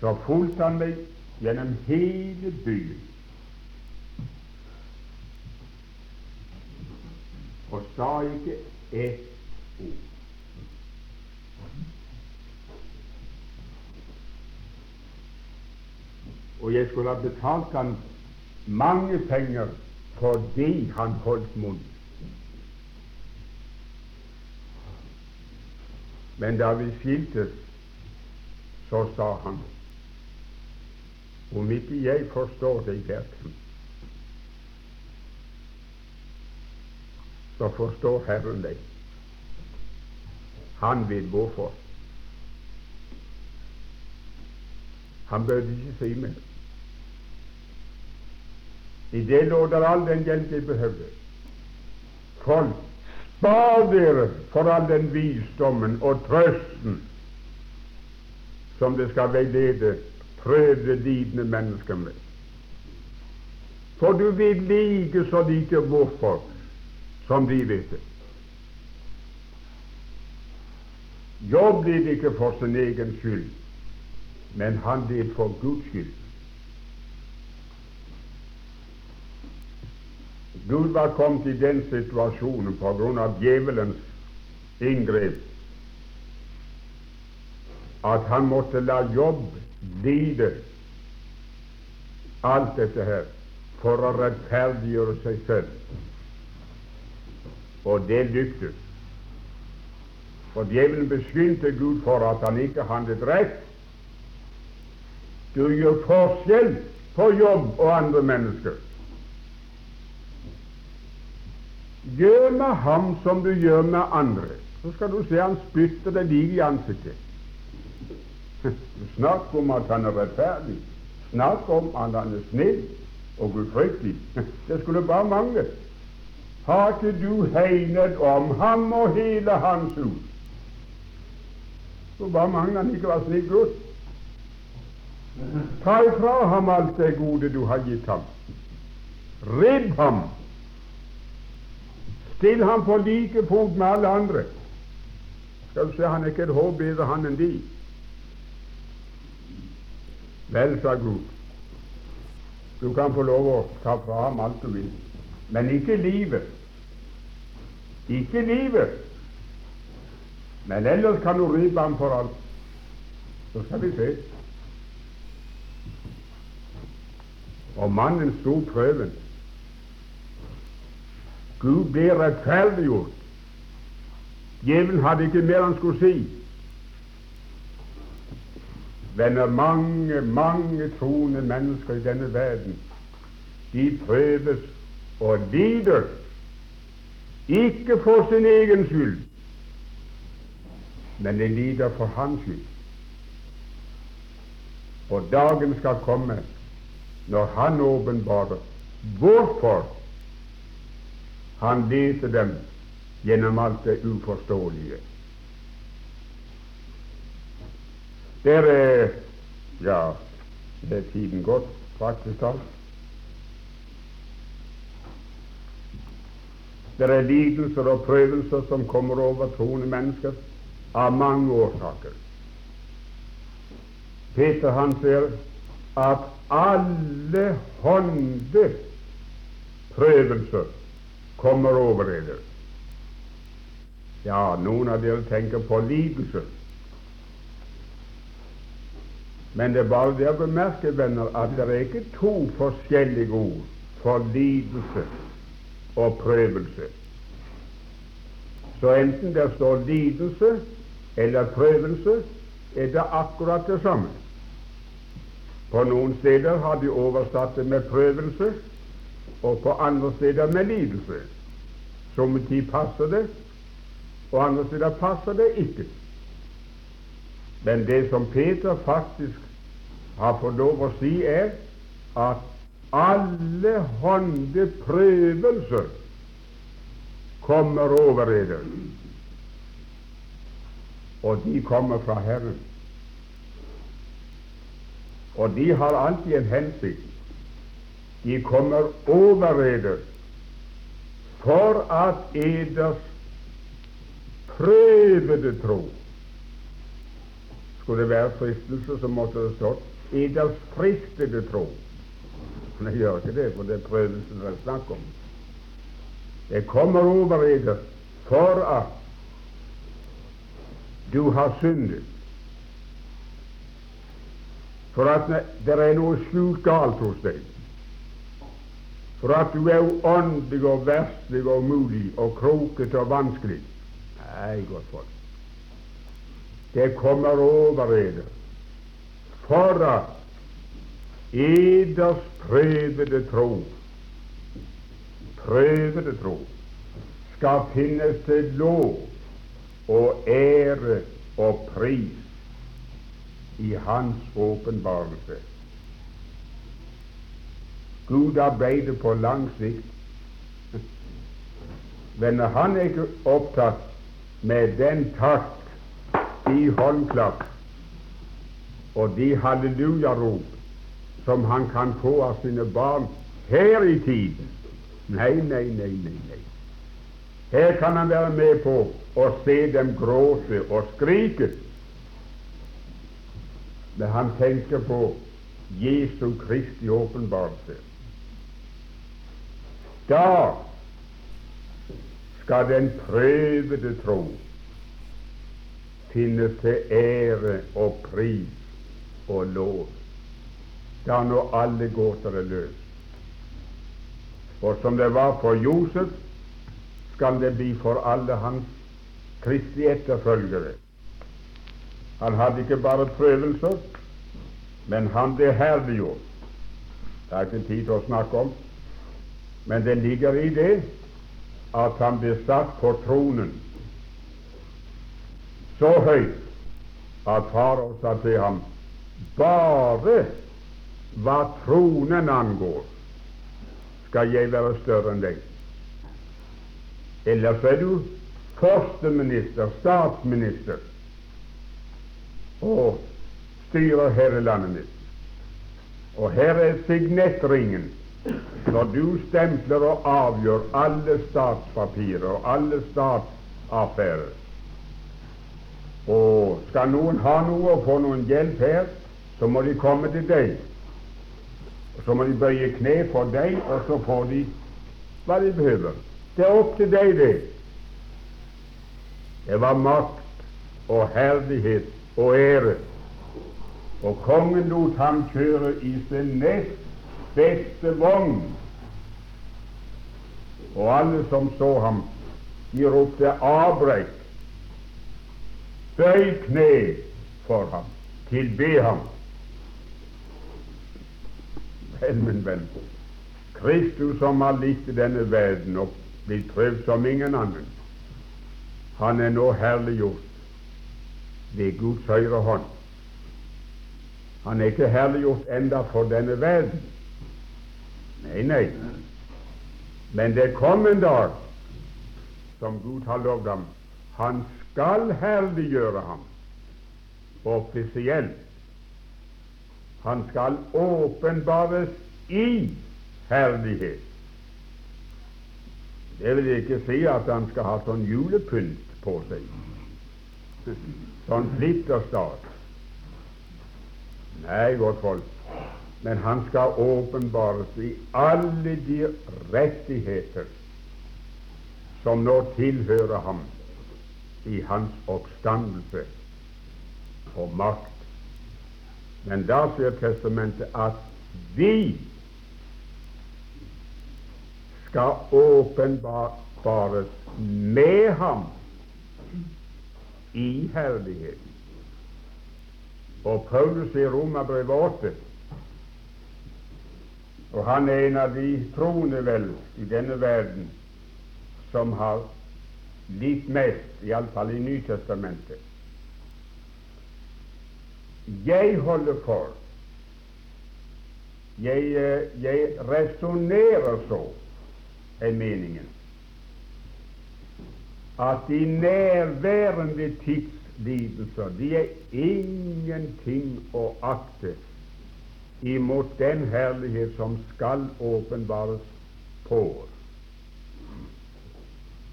Så fulgte han meg gjennom hele byen. Og sa ikke ett ord. Og jeg skulle ha betalt han mange penger fordi han holdt munn. Men da vi skiltes, så sa han om ikke jeg forstår deg, Bertram, så forstår Herren deg. Han vet hvorfor. Han burde ikke si mer. I det lå der all den hjelp jeg behøvde. Folk Spar dere for all den visdommen og trøsten som det skal veilede prøvde, lidende mennesker med. For du vet like så lite hvorfor som de vet det. Jobb led ikke for sin egen skyld, men han led for Guds skyld. Gud var kommet i den situasjonen på grunn av djevelens inngrep at han måtte la jobb lide alt dette her for å rettferdiggjøre seg selv. Og det lyktes. For djevelen beskyldte Gud for at han ikke handlet rett. Du gjør forskjell på jobb og andre mennesker. Gjør med ham som du gjør med andre, så skal du se han spytter deg like i ansiktet. Snakk om at han er rettferdig. Snakk om at han er snill og gudfryktig. Det skulle bare mangle. Har ikke du hegnet om ham og hele hans hus? Så bare mangler han ikke være slik Gud. Ta ifra ham alt det gode du har gitt ham. Ribb ham. Still ham på like fot med alle andre. Skal du se, han er ikke et hår bedre han enn de. Vel, sa Gud, du kan få lov å ta fra ham alt du vil, men ikke livet. Ikke livet. Men ellers kan du rive ham for alt. Så skal vi se. Og mannen sto prøven. Gud ble rettferdiggjort. Djevelen hadde ikke mer han skulle si. Venner, mange, mange troende mennesker i denne verden, de prøves og lider, ikke for sin egen skyld, men de lider for hans skyld. Og dagen skal komme når Han åpenbarer hvorfor Han leser dem gjennom alt det uforståelige. Der er Ja, det er tiden gått, praktisk talt. Det er lidelser og prøvelser som kommer over troende mennesker av mange årsaker. Peter han sier at alle hånde prøvelser kommer over dere. Ja, noen av dere tenker på lidelse. Men det er bare det å bemerke, venner, at det er ikke to forskjellige ord for lidelse og prøvelse. Så enten det står lidelse eller prøvelse, er det akkurat det samme. På noen steder har de oversatt det med prøvelse, og på andre steder med lidelse. Somme tid passer det, og andre steder passer det ikke. Men det som Peter faktisk har fått lov å si, er at alle hånde prøvelser kommer over dere, og de kommer fra Herren. Og de har alltid en hensikt. De kommer over dere for at eders prøvede tro Skulle være fristelse, så måtte det stått eders fristede tro. Men jeg gjør ikke det, for det er prøvelsen det er snakk om. Det kommer over eder for at du har syndet for at det er noe skjult galt hos deg, for at du er uåndelig og verslig og umulig og krokete og vanskelig. Nei, godt folk, det kommer over eder for at eders prøvede tro prøvede tro skal finnes til lov og ære og pris i Hans åpenbarelse. Gud arbeider på lang sikt. Men han er ikke opptatt med den takt, i håndklapp og de hallelujarop som han kan få av sine barn her i tiden. Nei, nei, nei, nei. nei. Her kan han være med på å se dem gråte og skrike men han tenker på Jesu Kristi åpenbarelse. Da skal den prøvede tro finne til ære og pris og lov. Da når alle gåter er løst. For som det var for Josef, skal det bli for alle hans Kristi etterfølgere. Han hadde ikke bare prøvelser, men han ble herliggjort. Det er ikke tid til å snakke om, men det ligger i det at han ble satt på tronen så høyt at far sa til ham bare hva tronen angår, skal jeg være større enn deg. Ellers er du førsteminister, statsminister, og styrer her i landet mitt. Og her er signettringen når du stempler og avgjør alle statspapirer og alle statsaffærer. Og skal noen ha noe og få noen hjelp her, så må de komme til deg. Og Så må de bøye kne for deg, og så får de hva de behøver. Det er opp til deg, det. Det var makt og herlighet og ære. Og kongen lot ham kjøre i sin nest beste vogn. Og alle som så ham, de ropte avbrekk. Bøy kne for ham, tilbe ham. Vel, min venn, Kristus som har likt denne verden og blitt prøvd som ingen annen, han er nå herliggjort ved Guds høyre hånd. Han er ikke herliggjort enda for denne verden. Nei, nei. Men det kom en dag som Gud har lovd ham. Han skal herliggjøre ham offisielt. Han skal åpenbares i herlighet. Det vil ikke si at han skal ha sånn julepynt på seg, sånn flitterstat. Nei, godt folk, men han skal åpenbares i alle de rettigheter som nå tilhører ham i hans oppstandelse og makt. Men da sier Testamentet at vi skal åpenbares med ham i herlighet. Og Paulus i Romerbrevet 8 og han er en av de troende vel i denne verden som har litt mest, iallfall i Nytestamentet. Jeg holder for Jeg, eh, jeg resonnerer så, er meningen, at de nærværende tidslidelser de er ingenting å akte imot den herlighet som skal åpenbares på oss.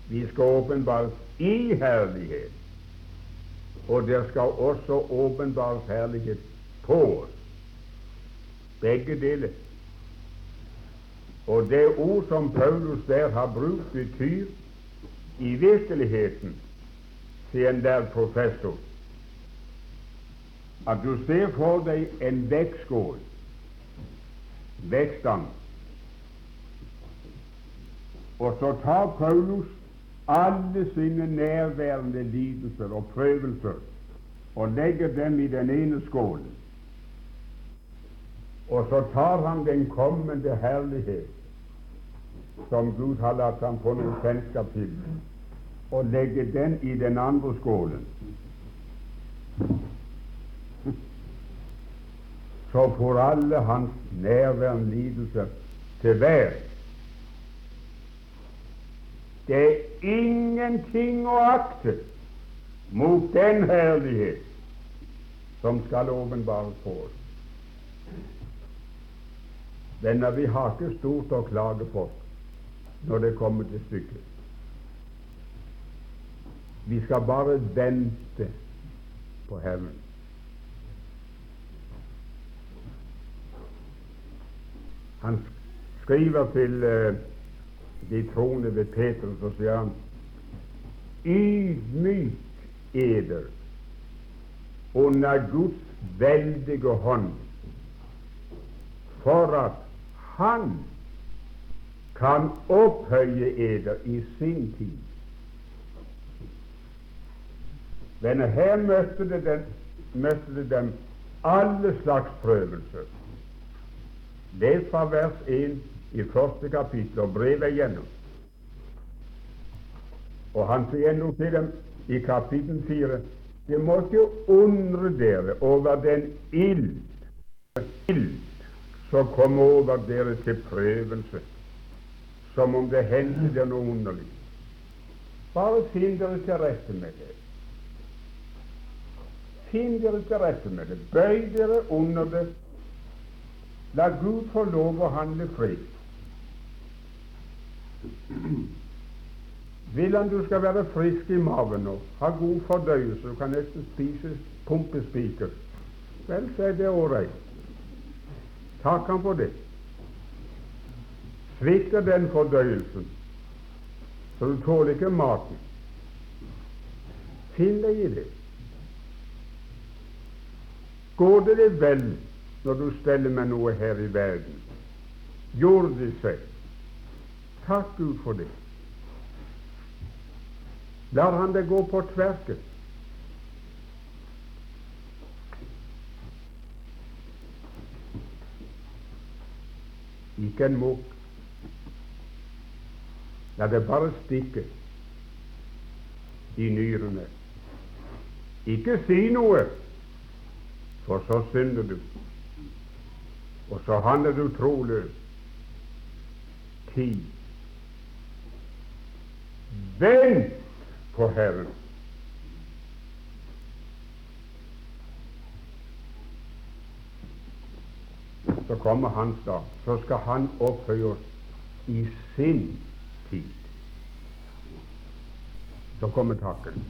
Vi skal åpenbares i herlighet. Og der skal også åpenbar herlighet på oss. Begge deler. Og det ord som Paulus der har brukt, betyr i virkeligheten, sier en der professor, at du ser for deg en vektskål, vektstang, og så tar Paulus alle sine nærværende lidelser og prøvelser og legger dem i den ene skålen. Og så tar han den kommende herlighet som Gud har latt ham få noe kjennskap til, og legger den i den andre skålen. Så får alle hans nærværende lidelser til hver det er ingenting å akte mot den herlighet som skal åpenbares på oss. Venner, vi har ikke stort å klage på når det kommer til stykket. Vi skal bare vente på Herren. Han skriver til uh, de troende ved Petrus, og sier han ydmyk eder under Guds veldige hånd, for at Han kan opphøye eder i sin tid. men her møtte det, den, møtte det dem alle slags prøvelser. Les fra vers 1 i første kapittel og brevet igjennom. Og han sier ennå til dem i kapittel 4. Det måtte jo undre dere over den ild, ild som kommer over dere til prøvelse, som om det hendte dere noe underlig. Bare finn dere til rette med det. Finn dere til rette med det. Bøy dere under det. La Gud få lov å handle fritt. Vil han du skal være frisk i magen og ha god fordøyelse, du kan nesten spise pumpespiker, vel, så er det ålreit. Takk han for det. Svikter den fordøyelsen, så du tåler ikke maten, finn deg i det. Går det deg vel når du steller med noe her i verden? jordisk sett? Takk Gud for det. Lar han det gå på tverket? Ikke en mukk. La det bare stikke i nyrene. Ikke si noe, for så synder du, og så handler du troløs. Tid. Vent på Herren. Så kommer hans dag. Så skal han oppføre i sin tid. Så kommer takken.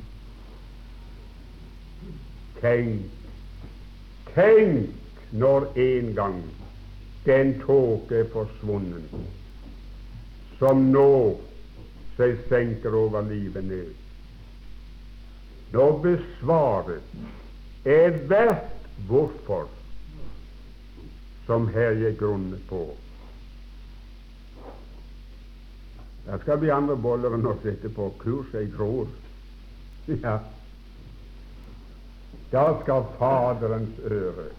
Tenk, tenk når en gang den tåke er forsvunnet, som nå seg senker over livet ned. Nå besvaret er hvert hvorfor som her gir grunnet på. Der skal vi andre boller og sitte på Kurs, jeg tror. Ja. Da skal Faderens øre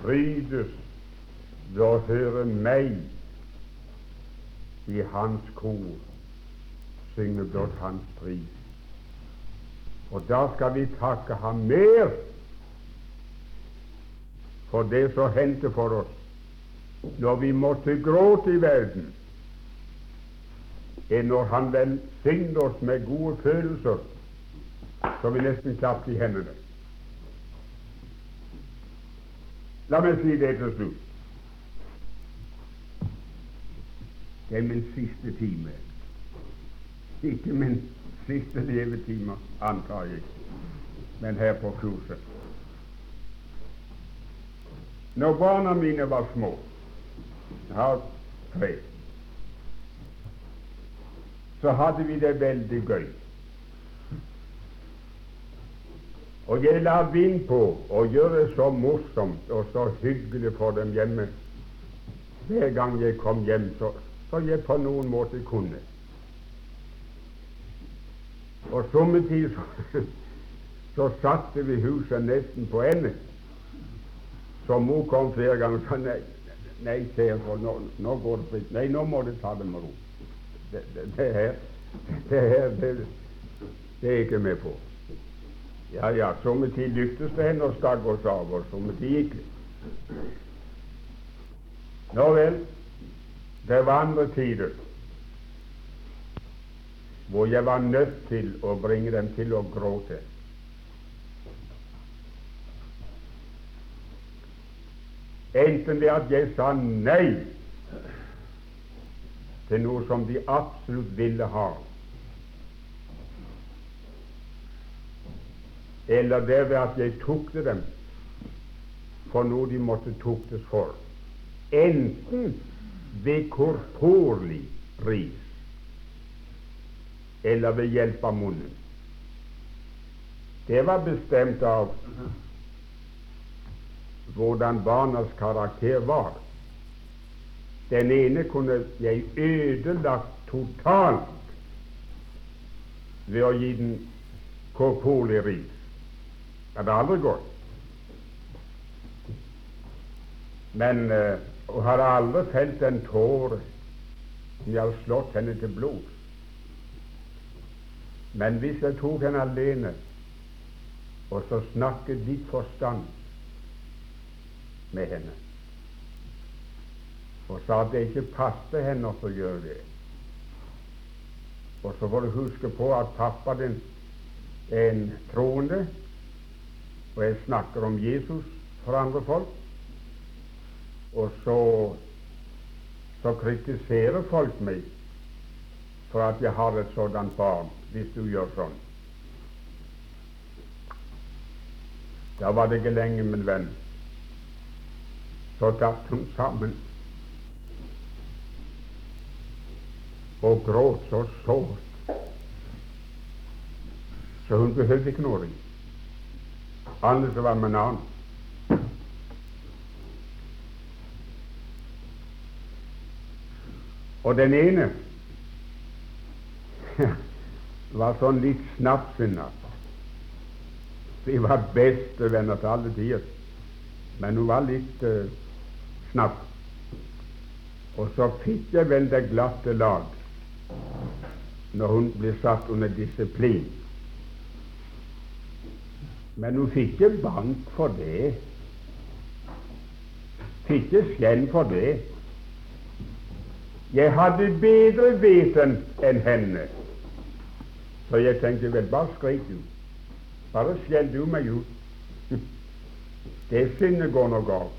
frydes ved å høre meg i hans kor synge blott hans pris. Og da skal vi takke ham mer for det som hendte for oss når vi måtte gråte i verden, enn når han velsignet oss med gode følelser så vi nesten klappet i hendene. La meg si det til slutt. Det er min siste time. Ikke min siste levetime, antar jeg, men her på kurset. Når barna mine var små, jeg har tre, så hadde vi det veldig gøy. Og jeg la vind på å gjøre det så morsomt og så hyggelig for dem hjemme hver gang jeg kom hjem, så, så jeg på noen måte kunne. Og sommertid så, så satte vi huset nesten på ende. Så mor kom flere ganger og sa nei, nei for nå, nå går det fritt. Nei, nå må du ta det med ro. Det, det, det her, det her det, det er ikke med på. Ja, ja, sommertid lyktes det henne å stagge oss av, og sommertid gikk det. Nå vel, det var andre tider hvor jeg var nødt til å bringe dem til å gråte. Enten det at jeg sa nei til noe som de absolutt ville ha, eller det ved at jeg tukte dem for noe de måtte tuktes for, enten ved korporlig ris eller ved hjelp av munnen. Det var bestemt av hvordan barnas karakter var. Den ene kunne jeg ødelagt totalt ved å gi den korporlig ris. Det hadde aldri gått. Men uh, hun hadde aldri felt en tåre som hadde slått henne til blods. Men hvis jeg tok henne alene og så snakket litt forstand med henne og sa at det ikke passet henne å gjøre det Og så får du huske på at pappa din er en troende, og jeg snakker om Jesus for andre folk. Og så, så kritiserer folk meg for at jeg har et sådant barn hvis du gjør sånn. Da var det ikke lenge, min venn. Så datt hun sammen og gråt så sårt så hun behøvde ikke noe ring. Annet var med navn. Og den ene var sånn litt snapsinna. Vi var bestevenner til alle tider, men hun var litt uh, snapp. Og så fikk jeg vel det glatte lag når hun ble satt under disiplin. Men hun fikk ikke bank for det. Fikk ikke skjenn for det. Jeg hadde bedre viten enn henne. Så jeg tenkte vel, bare skrik du. Bare skjell du meg ut. Det sinnet går nå galt.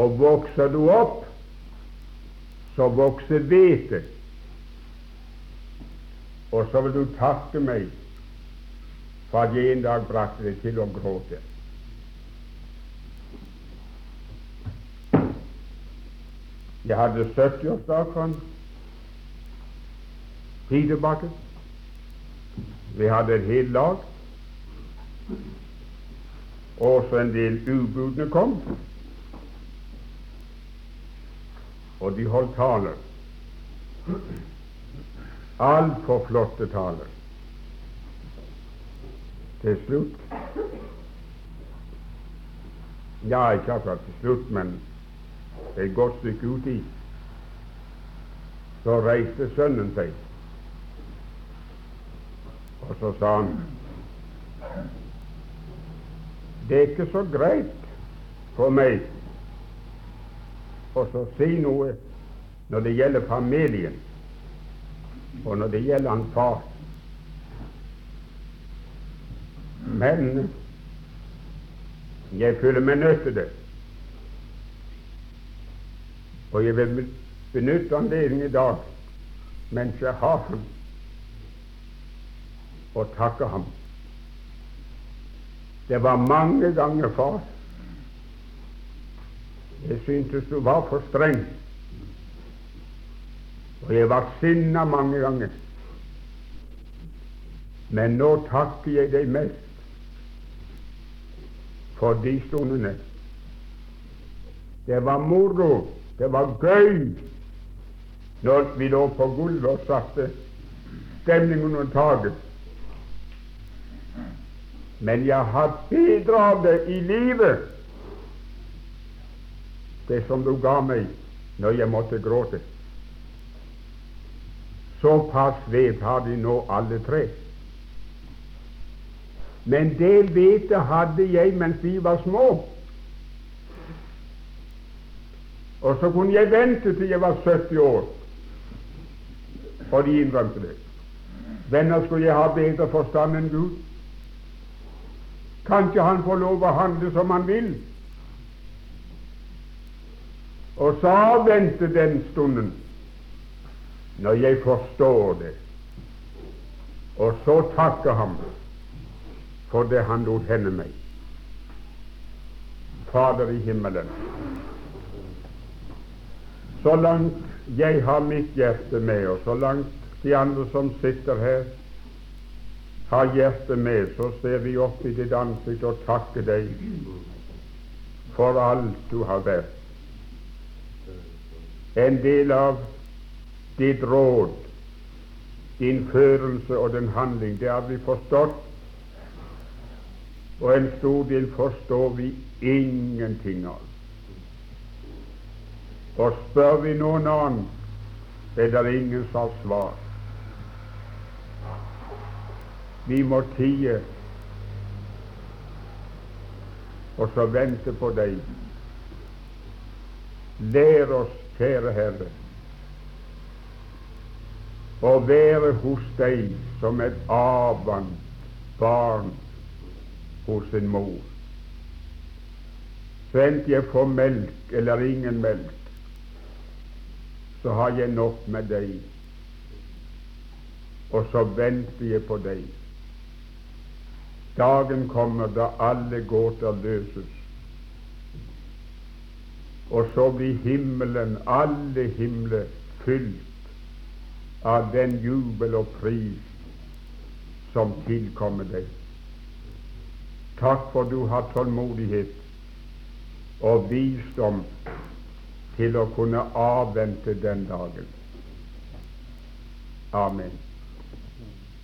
Og vokser du opp, så vokser hvetet. Og så vil du takke meg for at jeg en dag brakte deg til å gråte. Jeg hadde 70-årsdag for tilbake. Vi hadde et helt lag. Og så en del ubudene kom. Og de holdt taler. Altfor flotte taler. Til slutt Ja, ikke akkurat til slutt, men et godt stykke uti så reiste sønnen seg og så sa han det er ikke så greit for meg å si noe når det gjelder familien, og når det gjelder han far. Men jeg føler meg nødt til det. Og jeg vil benytte anledningen i dag, mens jeg har den, og takke ham. Det var mange ganger, far, jeg syntes du var for streng, og jeg var sinna mange ganger. Men nå takker jeg deg mest for de stundene. Det var moro, det var gøy når vi lå på gulvet og satte stemningen under taket. Men jeg har det i livet, det som du ga meg når jeg måtte gråte. Såpass vet har de nå alle tre. Men det hvete hadde jeg mens vi var små. Og så kunne jeg vente til jeg var 70 år, og de innrømte det. Venner, skulle jeg ha bedre forstand enn Gud? Kan ikke han få lov å handle som han vil? Og så avvente den stunden når jeg forstår det, og så takke ham for det han lot hende meg. Fader i himmelen, så langt jeg har mitt hjerte med, og så langt de andre som sitter her, har hjertet med, så ser vi opp i ditt ansikt og takker deg for alt du har vært. En del av ditt råd din følelse og din handling. Det har vi forstått, og en stor del forstår vi ingenting av. Og spør vi noen annen, er det ingen som har svar. Vi må tie og så vente på deg. Lær oss, kjære Herre, å være hos deg som et avvant barn hos en mor. Så enten jeg får melk eller ingen melk, så har jeg nok med deg, og så venter jeg på deg. Dagen kommer da alle gåter løses, og så blir himmelen, alle himler, fylt av den jubel og pris som tilkommer deg. Takk for du har tålmodighet og visdom til å kunne avvente den dagen. Amen.